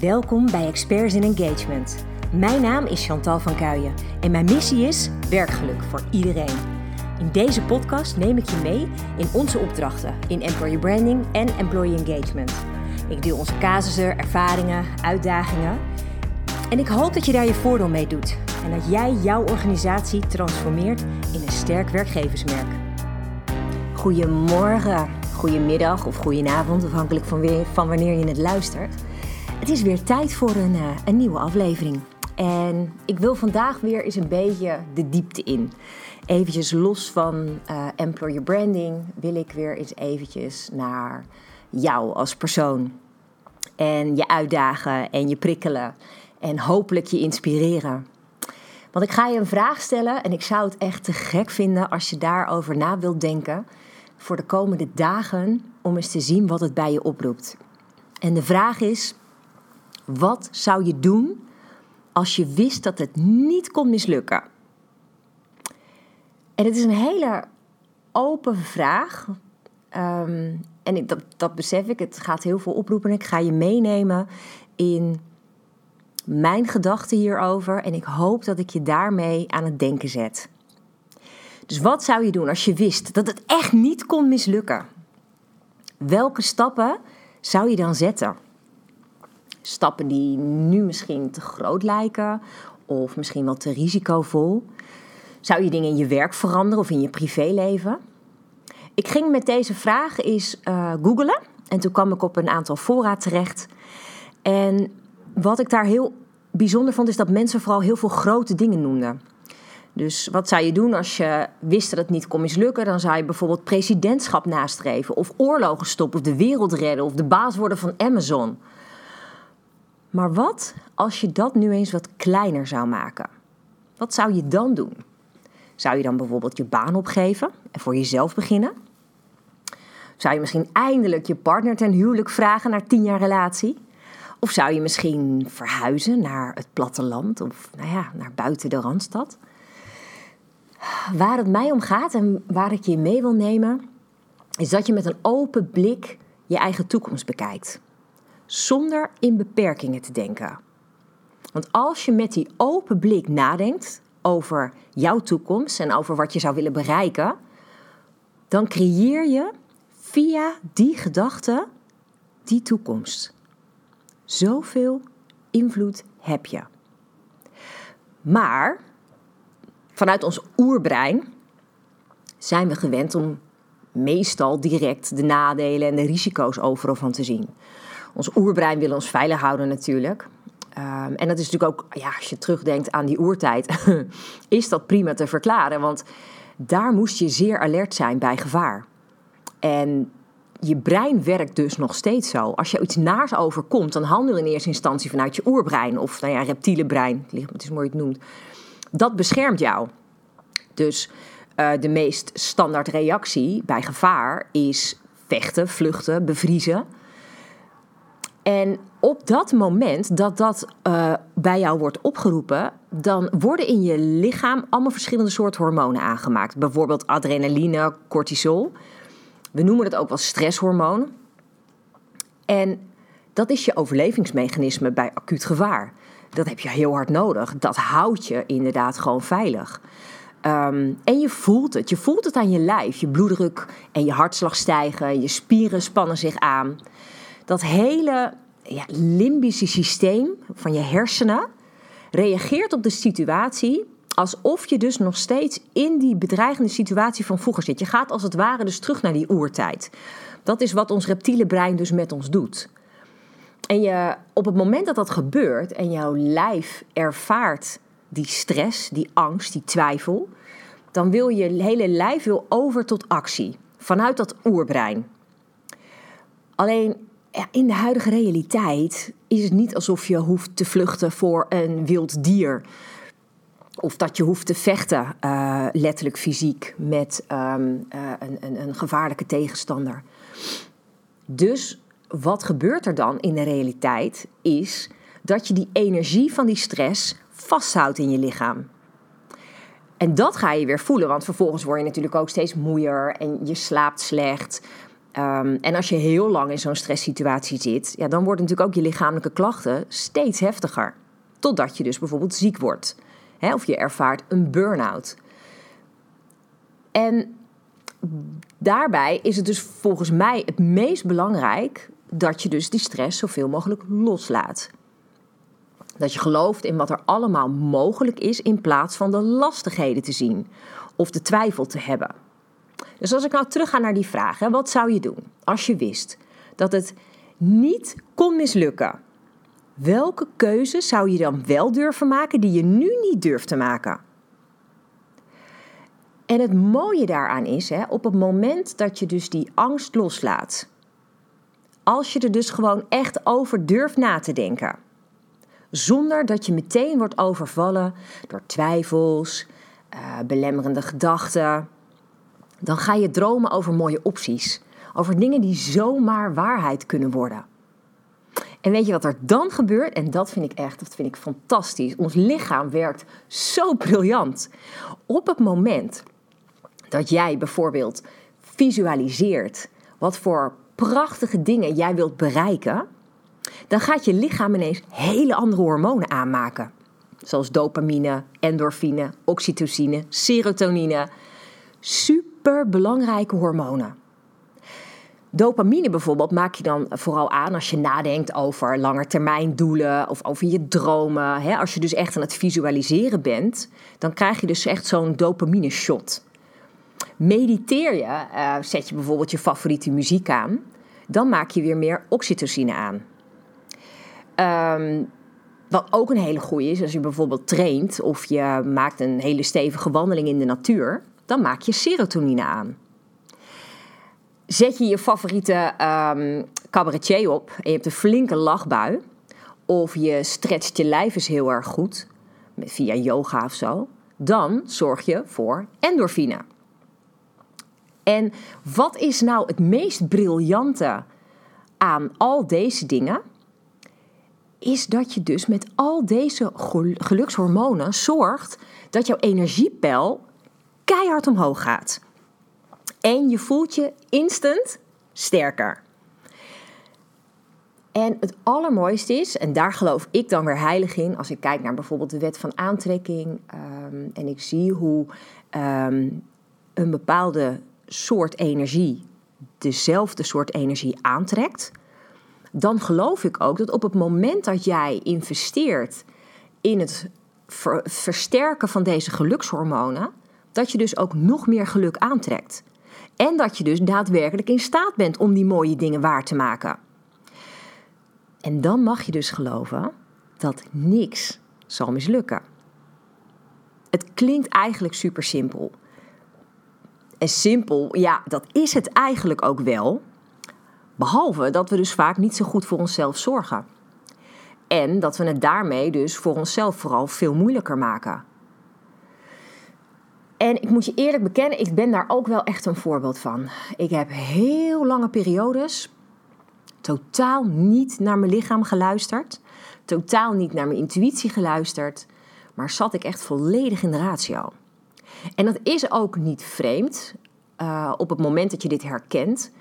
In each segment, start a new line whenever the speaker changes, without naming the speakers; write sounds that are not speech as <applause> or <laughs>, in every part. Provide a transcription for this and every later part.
Welkom bij Experts in Engagement. Mijn naam is Chantal van Kuijen en mijn missie is werkgeluk voor iedereen. In deze podcast neem ik je mee in onze opdrachten in employer branding en employee engagement. Ik deel onze casussen, ervaringen, uitdagingen en ik hoop dat je daar je voordeel mee doet en dat jij jouw organisatie transformeert in een sterk werkgeversmerk. Goedemorgen, goedemiddag of goedenavond, afhankelijk van, wanneer je het luistert. Het is weer tijd voor een, uh, een nieuwe aflevering. En ik wil vandaag weer eens een beetje de diepte in. Eventjes los van uh, employer branding wil ik weer eens eventjes naar jou als persoon. En je uitdagen en je prikkelen en hopelijk je inspireren. Want ik ga je een vraag stellen en ik zou het echt te gek vinden als je daarover na wilt denken voor de komende dagen om eens te zien wat het bij je oproept. En de vraag is: wat zou je doen als je wist dat het niet kon mislukken? En het is een hele open vraag. Um, en ik, dat, dat besef ik, het gaat heel veel oproepen. Ik ga je meenemen in mijn gedachten hierover. En ik hoop dat ik je daarmee aan het denken zet. Dus wat zou je doen als je wist dat het echt niet kon mislukken? Welke stappen zou je dan zetten? Stappen die nu misschien te groot lijken of misschien wel te risicovol? Zou je dingen in je werk veranderen of in je privéleven? Ik ging met deze vraag eens uh, googlen en toen kwam ik op een aantal fora terecht. En wat ik daar heel bijzonder vond is dat mensen vooral heel veel grote dingen noemden. Dus wat zou je doen als je wist dat het niet kon mislukken? Dan zou je bijvoorbeeld presidentschap nastreven, of oorlogen stoppen, of de wereld redden, of de baas worden van Amazon. Maar wat als je dat nu eens wat kleiner zou maken? Wat zou je dan doen? Zou je dan bijvoorbeeld je baan opgeven en voor jezelf beginnen? Zou je misschien eindelijk je partner ten huwelijk vragen na tien jaar relatie? Of zou je misschien verhuizen naar het platteland of nou ja, naar buiten de randstad? Waar het mij om gaat en waar ik je mee wil nemen, is dat je met een open blik je eigen toekomst bekijkt. Zonder in beperkingen te denken. Want als je met die open blik nadenkt over jouw toekomst en over wat je zou willen bereiken, dan creëer je via die gedachte die toekomst. Zoveel invloed heb je. Maar vanuit ons oerbrein zijn we gewend om meestal direct de nadelen en de risico's overal van te zien. Ons oerbrein wil ons veilig houden natuurlijk. Um, en dat is natuurlijk ook, ja, als je terugdenkt aan die oertijd, <laughs> is dat prima te verklaren. Want daar moest je zeer alert zijn bij gevaar. En je brein werkt dus nog steeds zo. Als je iets naars overkomt, dan handel in eerste instantie vanuit je oerbrein. Of nou ja, reptiele brein, het is mooi het noemt. Dat beschermt jou. Dus uh, de meest standaard reactie bij gevaar is vechten, vluchten, bevriezen. En op dat moment dat dat uh, bij jou wordt opgeroepen, dan worden in je lichaam allemaal verschillende soorten hormonen aangemaakt. Bijvoorbeeld adrenaline, cortisol. We noemen het ook wel stresshormoon. En dat is je overlevingsmechanisme bij acuut gevaar. Dat heb je heel hard nodig. Dat houdt je inderdaad gewoon veilig. Um, en je voelt het. Je voelt het aan je lijf. Je bloeddruk en je hartslag stijgen. Je spieren spannen zich aan. Dat hele ja, limbische systeem van je hersenen reageert op de situatie alsof je dus nog steeds in die bedreigende situatie van vroeger zit. Je gaat als het ware dus terug naar die oertijd. Dat is wat ons reptiele brein dus met ons doet. En je, op het moment dat dat gebeurt en jouw lijf ervaart die stress, die angst, die twijfel, dan wil je hele lijf wil over tot actie vanuit dat oerbrein. Alleen in de huidige realiteit is het niet alsof je hoeft te vluchten voor een wild dier. Of dat je hoeft te vechten, uh, letterlijk fysiek, met um, uh, een, een, een gevaarlijke tegenstander. Dus wat gebeurt er dan in de realiteit is dat je die energie van die stress vasthoudt in je lichaam. En dat ga je weer voelen, want vervolgens word je natuurlijk ook steeds moeier en je slaapt slecht. Ehm, en als je heel lang in zo'n stresssituatie zit, ja, dan worden natuurlijk ook je lichamelijke klachten steeds heftiger. Totdat je dus bijvoorbeeld ziek wordt. Hè, of je ervaart een burn-out. En daarbij is het dus volgens mij het meest belangrijk dat je dus die stress zoveel mogelijk loslaat. Dat je gelooft in wat er allemaal mogelijk is in plaats van de lastigheden te zien of de twijfel te hebben. Dus als ik nou terug ga naar die vraag, hè, wat zou je doen als je wist dat het niet kon mislukken? Welke keuze zou je dan wel durven maken die je nu niet durft te maken? En het mooie daaraan is, hè, op het moment dat je dus die angst loslaat, als je er dus gewoon echt over durft na te denken, zonder dat je meteen wordt overvallen door twijfels, uh, belemmerende gedachten, dan ga je dromen over mooie opties, over dingen die zomaar waarheid kunnen worden. En weet je wat er dan gebeurt? En dat vind ik echt, dat vind ik fantastisch. Ons lichaam werkt zo briljant. Op het moment dat jij bijvoorbeeld visualiseert wat voor prachtige dingen jij wilt bereiken, dan gaat je lichaam ineens hele andere hormonen aanmaken. Zoals dopamine, endorfine, oxytocine, serotonine. Super belangrijke hormonen. Dopamine bijvoorbeeld maak je dan vooral aan als je nadenkt over langetermijndoelen of over je dromen. Als je dus echt aan het visualiseren bent, dan krijg je dus echt zo'n dopamine shot. Mediteer je, uh, zet je bijvoorbeeld je favoriete muziek aan, dan maak je weer meer oxytocine aan. Um, wat ook een hele goede is, als je bijvoorbeeld traint of je maakt een hele stevige wandeling in de natuur, dan maak je serotonine aan. Zet je je favoriete um, cabaretier op en je hebt een flinke lachbui, of je stretcht je lijf eens heel erg goed, via yoga of zo, dan zorg je voor endorfine. En wat is nou het meest briljante aan al deze dingen? Is dat je dus met al deze gelukshormonen zorgt dat jouw energiepeil keihard omhoog gaat. En je voelt je instant sterker. En het allermooiste is, en daar geloof ik dan weer heilig in, als ik kijk naar bijvoorbeeld de wet van aantrekking um, en ik zie hoe um, een bepaalde soort energie dezelfde soort energie aantrekt, dan geloof ik ook dat op het moment dat jij investeert in het versterken van deze gelukshormonen, dat je dus ook nog meer geluk aantrekt. En dat je dus daadwerkelijk in staat bent om die mooie dingen waar te maken. En dan mag je dus geloven dat niks zal mislukken. Het klinkt eigenlijk super simpel. En simpel, ja, dat is het eigenlijk ook wel. Behalve dat we dus vaak niet zo goed voor onszelf zorgen. En dat we het daarmee dus voor onszelf vooral veel moeilijker maken. En ik moet je eerlijk bekennen, ik ben daar ook wel echt een voorbeeld van. Ik heb heel lange periodes totaal niet naar mijn lichaam geluisterd. Totaal niet naar mijn intuïtie geluisterd. Maar zat ik echt volledig in de ratio. En dat is ook niet vreemd. Uh, op het moment dat je dit herkent,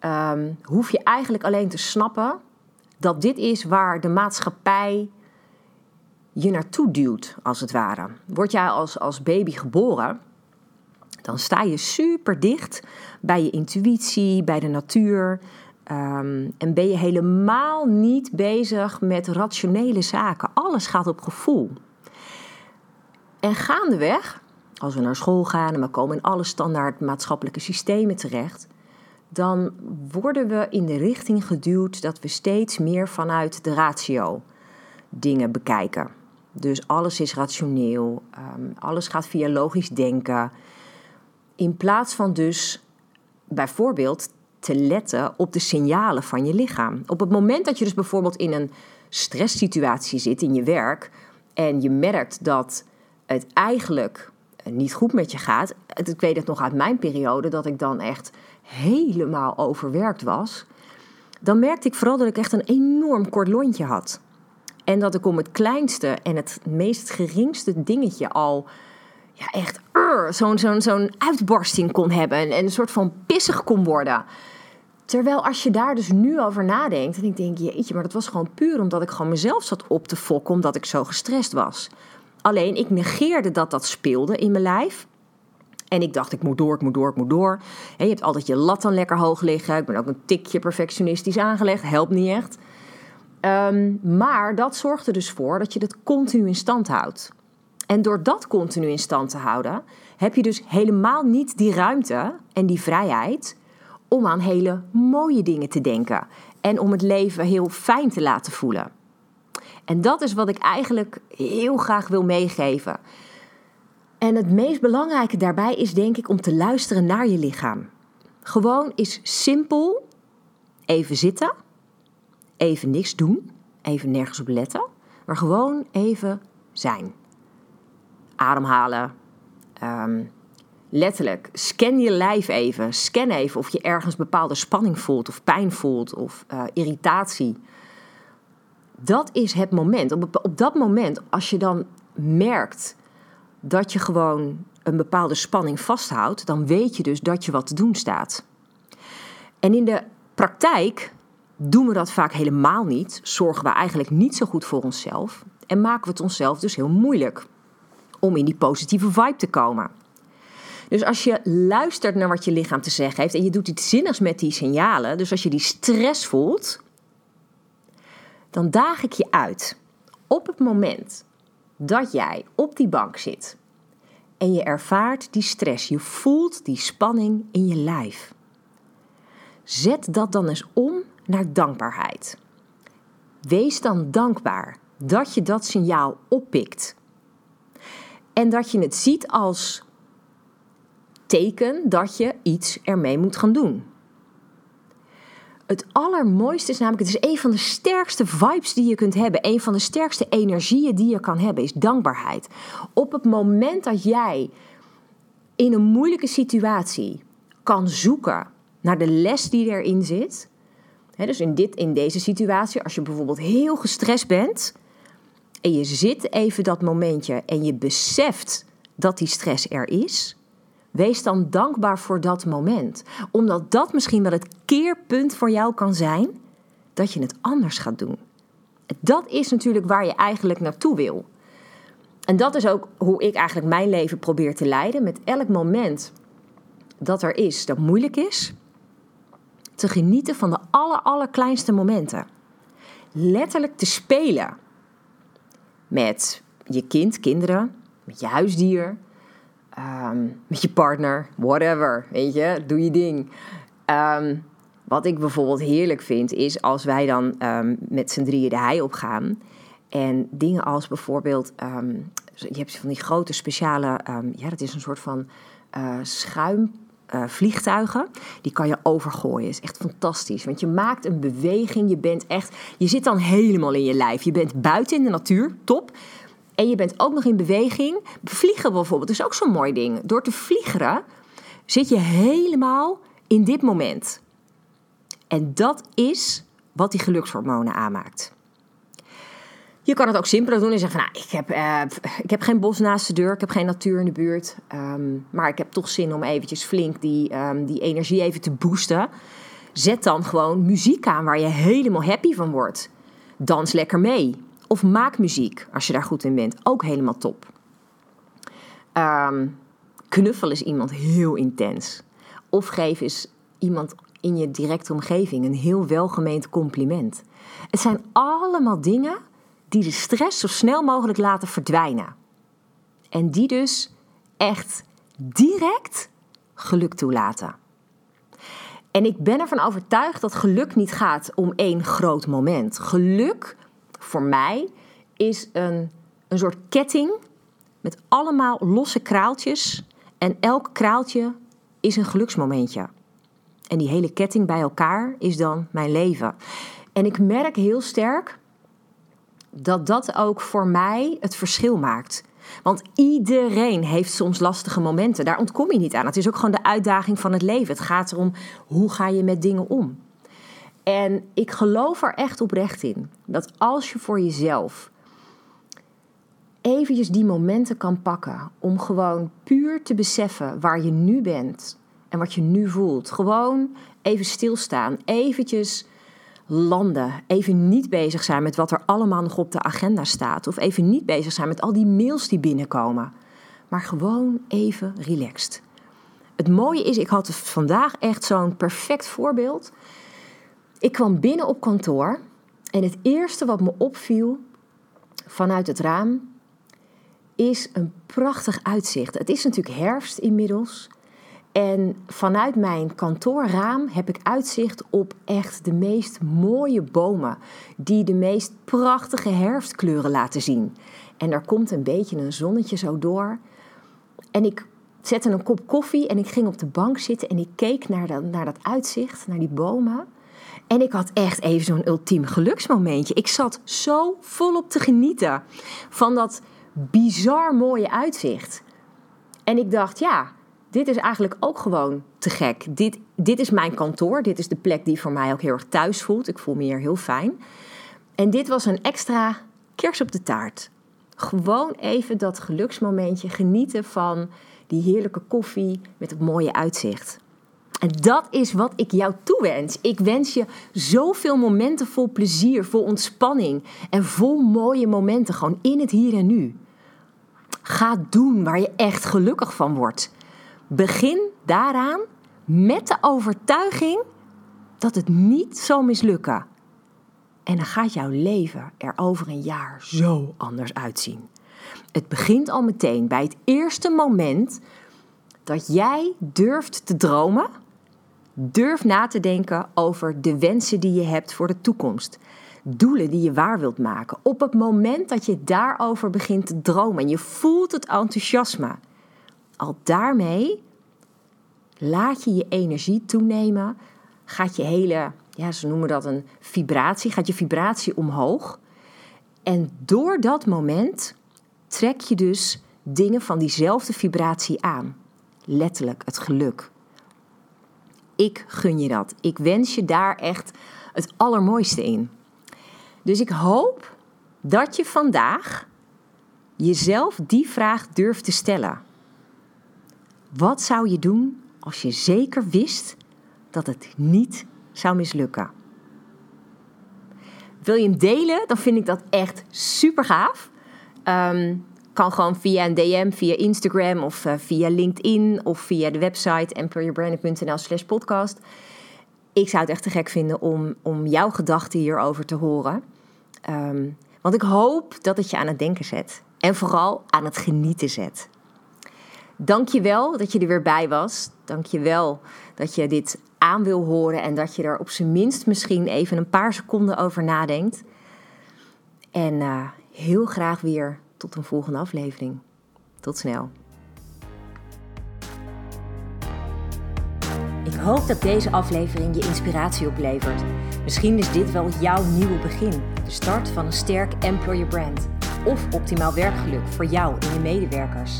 um, hoef je eigenlijk alleen te snappen dat dit is waar de maatschappij je naartoe duwt, als het ware. Word jij als, als baby geboren, dan sta je super dicht bij je intuïtie, bij de natuur. Um, en ben je helemaal niet bezig met rationele zaken. Alles gaat op gevoel. En gaandeweg als we naar school gaan en we komen in alle standaard maatschappelijke systemen terecht, dan worden we in de richting geduwd dat we steeds meer vanuit de ratio dingen bekijken. Dus alles is rationeel, ehm, alles gaat via logisch denken. In plaats van dus bijvoorbeeld te letten op de signalen van je lichaam. Op het moment dat je dus bijvoorbeeld in een stresssituatie zit in je werk en je merkt dat het eigenlijk niet goed met je gaat. Ik weet het nog uit mijn periode dat ik dan echt helemaal overwerkt was. Dan merkte ik vooral dat ik echt een enorm kort lontje had. En dat ik om het kleinste en het meest geringste dingetje al ja, echt zo'n zo'n zo'n uitbarsting kon hebben. En een soort van pissig kon worden. Terwijl als je daar dus nu over nadenkt, en ik denk, jeetje, maar dat was gewoon puur omdat ik gewoon mezelf zat op te fokken, omdat ik zo gestrest was. Alleen ik negeerde dat dat speelde in mijn lijf. En ik dacht, ik moet door, ik moet door, ik moet door. Je hebt altijd je lat dan lekker hoog liggen. Ik ben ook een tikje perfectionistisch aangelegd, helpt niet echt. Ehm, maar dat zorgt er dus voor dat je het continu in stand houdt. En door dat continu in stand te houden, heb je dus helemaal niet die ruimte en die vrijheid om aan hele mooie dingen te denken en om het leven heel fijn te laten voelen. En dat is wat ik eigenlijk heel graag wil meegeven. En het meest belangrijke daarbij is denk ik om te luisteren naar je lichaam. Gewoon is simpel even zitten, even niks doen, even nergens op letten, maar gewoon even zijn. Ademhalen. Um, letterlijk, scan je lijf even. Scan even of je ergens bepaalde spanning voelt, of pijn voelt, of uh, irritatie. Dat is het moment. Op, op dat moment, als je dan merkt dat je gewoon een bepaalde spanning vasthoudt, dan weet je dus dat je wat te doen staat. En in de praktijk doen we dat vaak helemaal niet. Zorgen we eigenlijk niet zo goed voor onszelf. En maken we het onszelf dus heel moeilijk om in die positieve vibe te komen. Dus als je luistert naar wat je lichaam te zeggen heeft en je doet iets zinnigs met die signalen, dus als je die stress voelt, dan daag ik je uit op het moment dat jij op die bank zit en je ervaart die stress, je voelt die spanning in je lijf. Zet dat dan eens om naar dankbaarheid. Wees dan dankbaar dat je dat signaal oppikt. En dat je het ziet als teken dat je iets ermee moet gaan doen. Het allermooiste is namelijk, het is een van de sterkste vibes die je kunt hebben. Een van de sterkste energieën die je kan hebben, is dankbaarheid. Op het moment dat jij in een moeilijke situatie kan zoeken naar de les die erin zit. Dus in, dit, in deze situatie, als je bijvoorbeeld heel gestrest bent en je zit even dat momentje en je beseft dat die stress er is, Wees dan dankbaar voor dat moment. Omdat dat misschien wel het keerpunt voor jou kan zijn dat je het anders gaat doen. Dat is natuurlijk waar je eigenlijk naartoe wil. En dat is ook hoe ik eigenlijk mijn leven probeer te leiden. Met elk moment dat er is dat moeilijk is, te genieten van de aller, allerkleinste momenten. Letterlijk te spelen met je kind, kinderen, met je huisdier, Ehm, met je partner, whatever, weet je, doe je ding. Ehm, wat ik bijvoorbeeld heerlijk vind, is als wij dan um, met z'n drieën de hei opgaan. En dingen als bijvoorbeeld, je hebt van die grote speciale, ja, dat is een soort van uh, schuim. Uh, vliegtuigen, die kan je overgooien. is echt fantastisch. Want je maakt een beweging. Je bent echt. Je zit dan helemaal in je lijf. Je bent buiten in de natuur, top en je bent ook nog in beweging. Vliegen bijvoorbeeld is ook zo'n mooi ding. Door te vliegeren zit je helemaal in dit moment. En dat is wat die gelukshormonen aanmaakt. Je kan het ook simpeler doen en zeggen nou, ik heb, eh, ik heb geen bos naast de deur, ik heb geen natuur in de buurt. Ehm, maar ik heb toch zin om eventjes flink die, ehm, die energie even te boosten. Zet dan gewoon muziek aan waar je helemaal happy van wordt. Dans lekker mee. Of maak muziek, als je daar goed in bent. Ook helemaal top. Um, knuffel is iemand heel intens. Of geef is iemand in je directe omgeving een heel welgemeend compliment. Het zijn allemaal dingen die de stress zo snel mogelijk laten verdwijnen. En die dus echt direct geluk toelaten. En ik ben ervan overtuigd dat geluk niet gaat om één groot moment. Geluk voor mij is een, een soort ketting met allemaal losse kraaltjes. En elk kraaltje is een geluksmomentje. En die hele ketting bij elkaar is dan mijn leven. En ik merk heel sterk dat dat ook voor mij het verschil maakt. Want iedereen heeft soms lastige momenten. Daar ontkom je niet aan. Het is ook gewoon de uitdaging van het leven. Het gaat erom hoe ga je met dingen om. En ik geloof er echt oprecht in dat als je voor jezelf eventjes die momenten kan pakken om gewoon puur te beseffen waar je nu bent en wat je nu voelt. Gewoon even stilstaan, eventjes landen. Even niet bezig zijn met wat er allemaal nog op de agenda staat. Of even niet bezig zijn met al die mails die binnenkomen. Maar gewoon even relaxed. Het mooie is, ik had vandaag echt zo'n perfect voorbeeld. Ik kwam binnen op kantoor en het eerste wat me opviel vanuit het raam is een prachtig uitzicht. Het is natuurlijk herfst inmiddels. En vanuit mijn kantoorraam heb ik uitzicht op echt de meest mooie bomen. Die de meest prachtige herfstkleuren laten zien. En er komt een beetje een zonnetje zo door. En ik zette een kop koffie en ik ging op de bank zitten en ik keek naar dat, naar dat uitzicht, naar die bomen. En ik had echt even zo'n ultiem geluksmomentje. Ik zat zo volop te genieten van dat bizar mooie uitzicht. En ik dacht, ja, dit is eigenlijk ook gewoon te gek. Dit, dit is mijn kantoor. Dit is de plek die voor mij ook heel erg thuis voelt. Ik voel me hier heel fijn. En dit was een extra kers op de taart. Gewoon even dat geluksmomentje genieten van die heerlijke koffie met het mooie uitzicht. En dat is wat ik jou toewens. Ik wens je zoveel momenten vol plezier, vol ontspanning en vol mooie momenten gewoon in het hier en nu. Ga doen waar je echt gelukkig van wordt. Begin daaraan met de overtuiging dat het niet zal mislukken. En dan gaat jouw leven er over een jaar zo anders uitzien. Het begint al meteen bij het eerste moment dat jij durft te dromen. Durf na te denken over de wensen die je hebt voor de toekomst. Doelen die je waar wilt maken. Op het moment dat je daarover begint te dromen en je voelt het enthousiasme. Al daarmee laat je je energie toenemen. Gaat je hele, ja, ze noemen dat een vibratie, gaat je vibratie omhoog. En door dat moment trek je dus dingen van diezelfde vibratie aan. Letterlijk, het geluk. Ik gun je dat. Ik wens je daar echt het allermooiste in. Dus ik hoop dat je vandaag jezelf die vraag durft te stellen. Wat zou je doen als je zeker wist dat het niet zou mislukken? Wil je hem delen? Dan vind ik dat echt super gaaf. Ehm, kan gewoon via een DM, via Instagram of uh, via LinkedIn of via de website empoweryourbranding.nl slash podcast. Ik zou het echt te gek vinden om, om jouw gedachten hierover te horen. Um, want ik hoop dat het je aan het denken zet. En vooral aan het genieten zet. Dank je wel dat je er weer bij was. Dank je wel dat je dit aan wil horen en dat je er op zijn minst misschien even een paar seconden over nadenkt. En uh, heel graag weer tot een volgende aflevering. Tot snel. Ik hoop dat deze aflevering je inspiratie oplevert. Misschien is dit wel jouw nieuwe begin. De start van een sterk employer brand. Of optimaal werkgeluk voor jou en je medewerkers.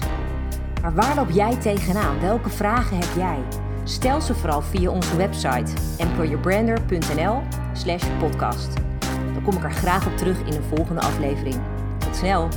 Maar waar loop jij tegenaan? Welke vragen heb jij? Stel ze vooral via onze website employerbrander.nl slash podcast. Dan kom ik er graag op terug in een volgende aflevering. Tot snel!